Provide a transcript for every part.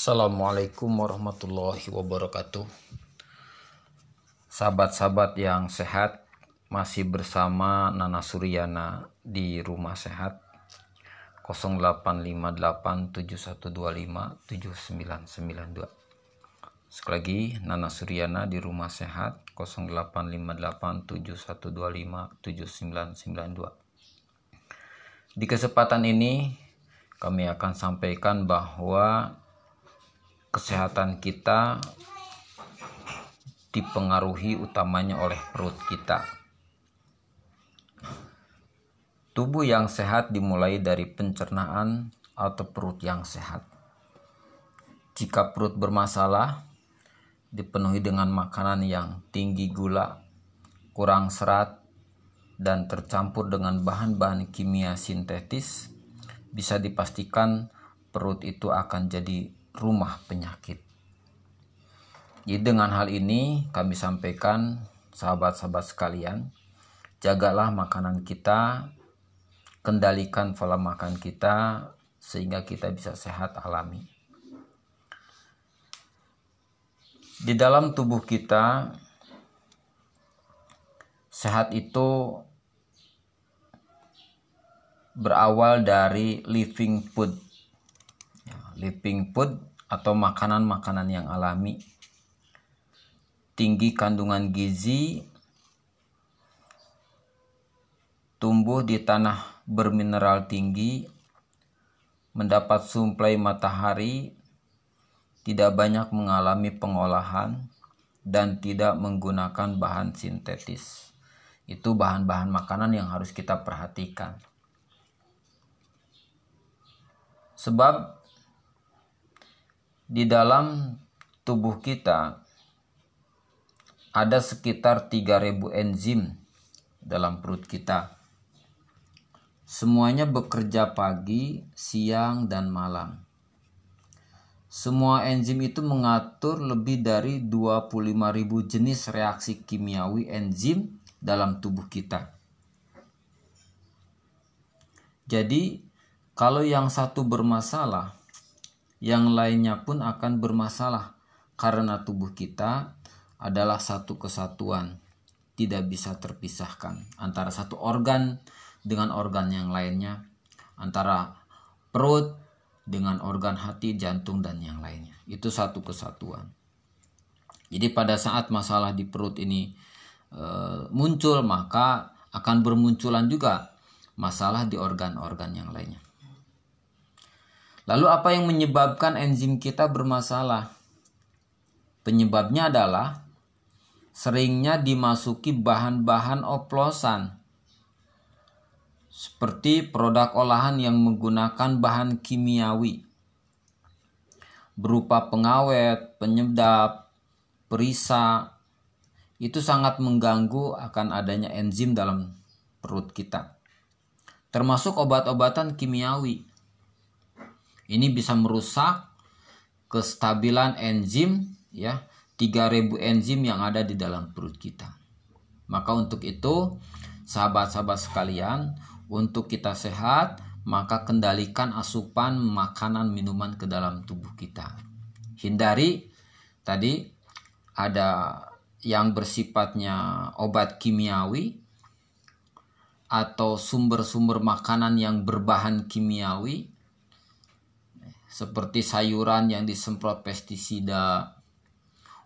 Assalamualaikum warahmatullahi wabarakatuh. Sahabat-sahabat yang sehat, masih bersama Nana Suryana di Rumah Sehat 085871257992. Sekali lagi Nana Suryana di Rumah Sehat 085871257992. Di kesempatan ini kami akan sampaikan bahwa kesehatan kita dipengaruhi utamanya oleh perut kita. Tubuh yang sehat dimulai dari pencernaan atau perut yang sehat. Jika perut bermasalah, dipenuhi dengan makanan yang tinggi gula, kurang serat, dan tercampur dengan bahan-bahan kimia sintetis, bisa dipastikan perut itu akan jadi rumah penyakit. Jadi dengan hal ini kami sampaikan sahabat-sahabat sekalian, jagalah makanan kita, kendalikan pola makan kita sehingga kita bisa sehat alami. Di dalam tubuh kita sehat itu berawal dari living food living food atau makanan-makanan yang alami. Tinggi kandungan gizi, tumbuh di tanah bermineral tinggi, mendapat suplai matahari, tidak banyak mengalami pengolahan, dan tidak menggunakan bahan sintetis. Itu bahan-bahan makanan yang harus kita perhatikan. Sebab di dalam tubuh kita ada sekitar 3000 enzim dalam perut kita. Semuanya bekerja pagi, siang, dan malam. Semua enzim itu mengatur lebih dari 25.000 jenis reaksi kimiawi enzim dalam tubuh kita. Jadi, kalau yang satu bermasalah, yang lainnya pun akan bermasalah karena tubuh kita adalah satu kesatuan, tidak bisa terpisahkan antara satu organ dengan organ yang lainnya, antara perut dengan organ hati, jantung dan yang lainnya. Itu satu kesatuan. Jadi pada saat masalah di perut ini e, muncul, maka akan bermunculan juga masalah di organ-organ yang lainnya. Lalu apa yang menyebabkan enzim kita bermasalah? Penyebabnya adalah seringnya dimasuki bahan-bahan oplosan seperti produk olahan yang menggunakan bahan kimiawi berupa pengawet, penyedap, perisa itu sangat mengganggu akan adanya enzim dalam perut kita. Termasuk obat-obatan kimiawi ini bisa merusak kestabilan enzim ya 3000 enzim yang ada di dalam perut kita. Maka untuk itu sahabat-sahabat sekalian, untuk kita sehat, maka kendalikan asupan makanan minuman ke dalam tubuh kita. Hindari tadi ada yang bersifatnya obat kimiawi atau sumber-sumber makanan yang berbahan kimiawi seperti sayuran yang disemprot pestisida.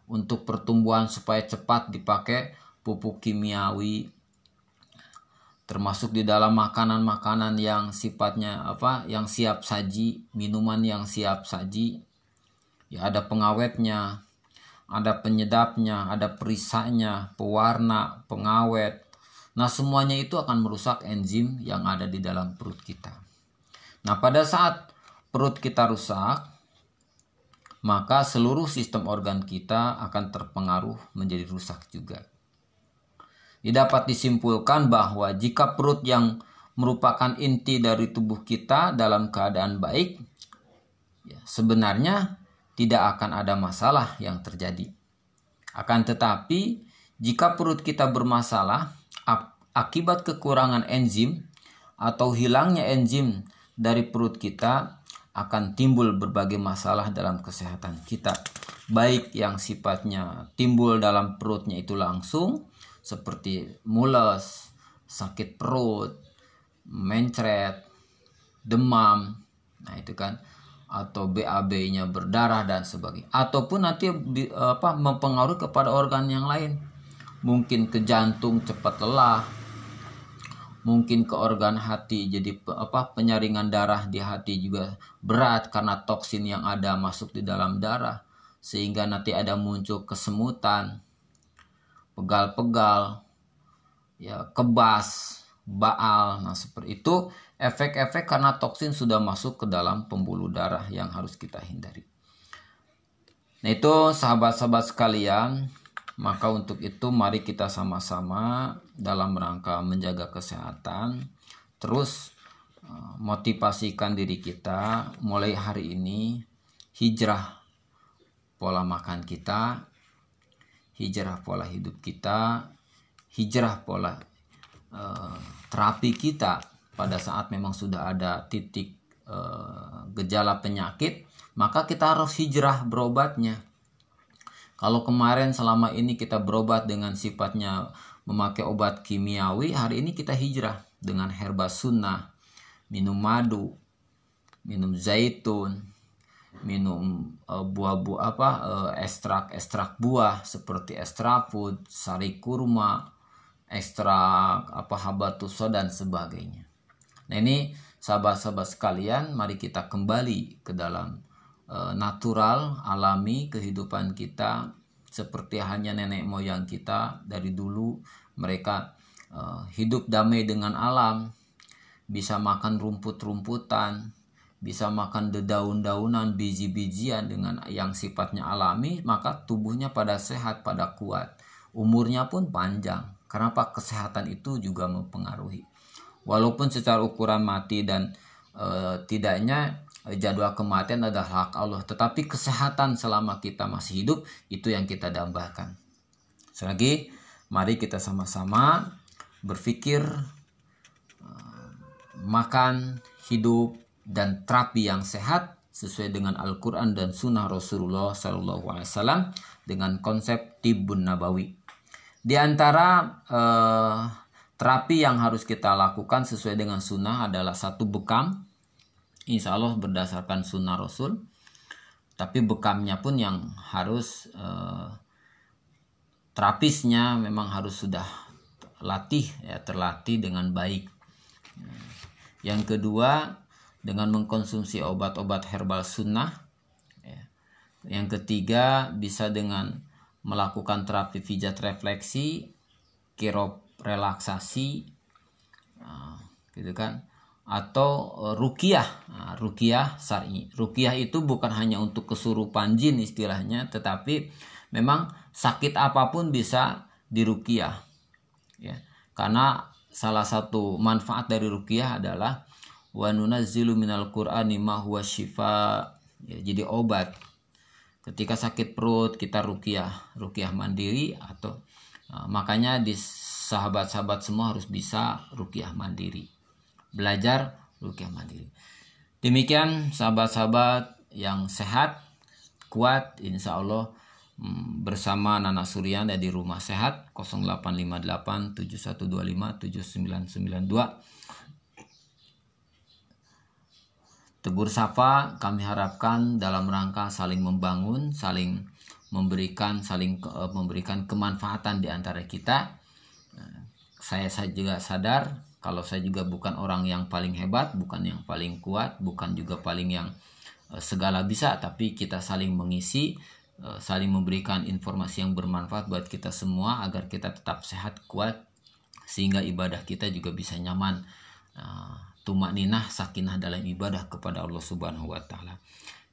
Untuk pertumbuhan supaya cepat dipakai pupuk kimiawi termasuk di dalam makanan-makanan yang sifatnya apa yang siap saji minuman yang siap saji. Ya ada pengawetnya ada penyedapnya ada perisanya pewarna pengawet. Nah semuanya itu akan merusak enzim yang ada di dalam perut kita. Nah pada saat perut kita rusak, maka seluruh sistem organ kita akan terpengaruh menjadi rusak juga. Dapat disimpulkan bahwa jika perut yang merupakan inti dari tubuh kita dalam keadaan baik, ya, sebenarnya tidak akan ada masalah yang terjadi. Akan tetapi, jika perut kita bermasalah akibat kekurangan enzim atau hilangnya enzim dari perut kita, akan timbul berbagai masalah dalam kesehatan kita. Baik yang sifatnya timbul dalam perutnya itu langsung seperti mules, sakit perut, mencret, demam. Nah, itu kan atau BAB-nya berdarah dan sebagainya. Ataupun nanti apa mempengaruhi kepada organ yang lain. Mungkin ke jantung cepat lelah, mungkin ke organ hati jadi apa penyaringan darah di hati juga berat karena toksin yang ada masuk di dalam darah sehingga nanti ada muncul kesemutan pegal-pegal ya kebas baal nah seperti itu. Efek-efek karena toksin sudah masuk ke dalam pembuluh darah yang harus kita hindari. Nah itu sahabat-sahabat sekalian maka untuk itu mari kita sama-sama dalam rangka menjaga kesehatan. Terus eh, motivasikan diri kita. Mulai hari ini hijrah pola makan kita, hijrah pola hidup kita, hijrah pola uh, terapi kita. Pada saat memang sudah ada titik uh, gejala penyakit, maka kita harus hijrah berobatnya kalau kemarin selama ini kita berobat dengan sifatnya memakai obat kimiawi, hari ini kita hijrah dengan herba sunnah, minum madu, minum zaitun, minum uh, buah-buah apa ekstrak-ekstrak buah seperti ekstrak food, sari kurma, ekstrak apa habatuso dan sebagainya. Nah ini sahabat-sahabat sekalian, mari kita kembali ke dalam Eh, natural, alami kehidupan kita seperti hanya nenek moyang kita dari dulu mereka uh, hidup damai dengan alam, bisa makan rumput-rumputan, bisa makan dedaun-daunan, biji-bijian dengan yang sifatnya alami, maka tubuhnya pada sehat, pada kuat. Umurnya pun panjang. Kenapa kesehatan itu juga mempengaruhi. Walaupun secara ukuran mati dan e, tidaknya jadwal kematian adalah hak Allah tetapi kesehatan selama kita masih hidup itu yang kita dambakan selagi mari kita sama-sama berpikir uh, makan hidup dan terapi yang sehat sesuai dengan Al-Quran dan Sunnah Rasulullah SAW dengan konsep tibun nabawi. Di antara uh, terapi yang harus kita lakukan sesuai dengan Sunnah adalah satu bekam insya Allah berdasarkan sunnah Rasul. Tapi bekamnya pun yang harus eh, terapisnya memang harus sudah latih ya terlatih dengan baik. Yang kedua dengan mengkonsumsi obat-obat herbal sunnah ya. yang ketiga bisa dengan melakukan terapi pijat refleksi kirop relaksasi nah, gitu kan atau eh, rukiah. Nah, rukiah syar'i. Rukiah itu bukan hanya untuk kesurupan jin istilahnya, tetapi memang sakit apa pun bisa dirukiah. Ya. Karena salah satu manfaat dari rukiah adalah wa nunazzilu minal qur'ani ma huwa syifa. Ya, jadi obat. Ketika sakit perut kita rukiah, rukiah mandiri atau uh, makanya di sahabat-sahabat semua harus bisa rukiah mandiri belajar rukyah mandiri. Demikian sahabat-sahabat yang sehat, kuat, insya Allah mm, bersama Nana Suryan di Rumah Sehat 0858 7125 7992. Tegur Sapa kami harapkan dalam rangka saling membangun, saling memberikan saling uh, memberikan kemanfaatan di antara kita. Saya saya juga sadar kalau saya juga bukan orang yang paling hebat bukan yang paling kuat bukan juga paling yang uh, segala bisa tapi kita saling mengisi uh, saling memberikan informasi yang bermanfaat buat kita semua agar kita tetap sehat kuat sehingga ibadah kita juga bisa nyaman. Uh, tumak ninah sakinah dalam ibadah kepada Allah Subhanahu wa taala.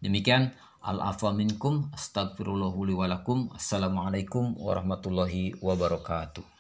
Demikian al-afwa minkum astagfirullahaladzim Assalamualaikum warahmatullahi wabarakatuh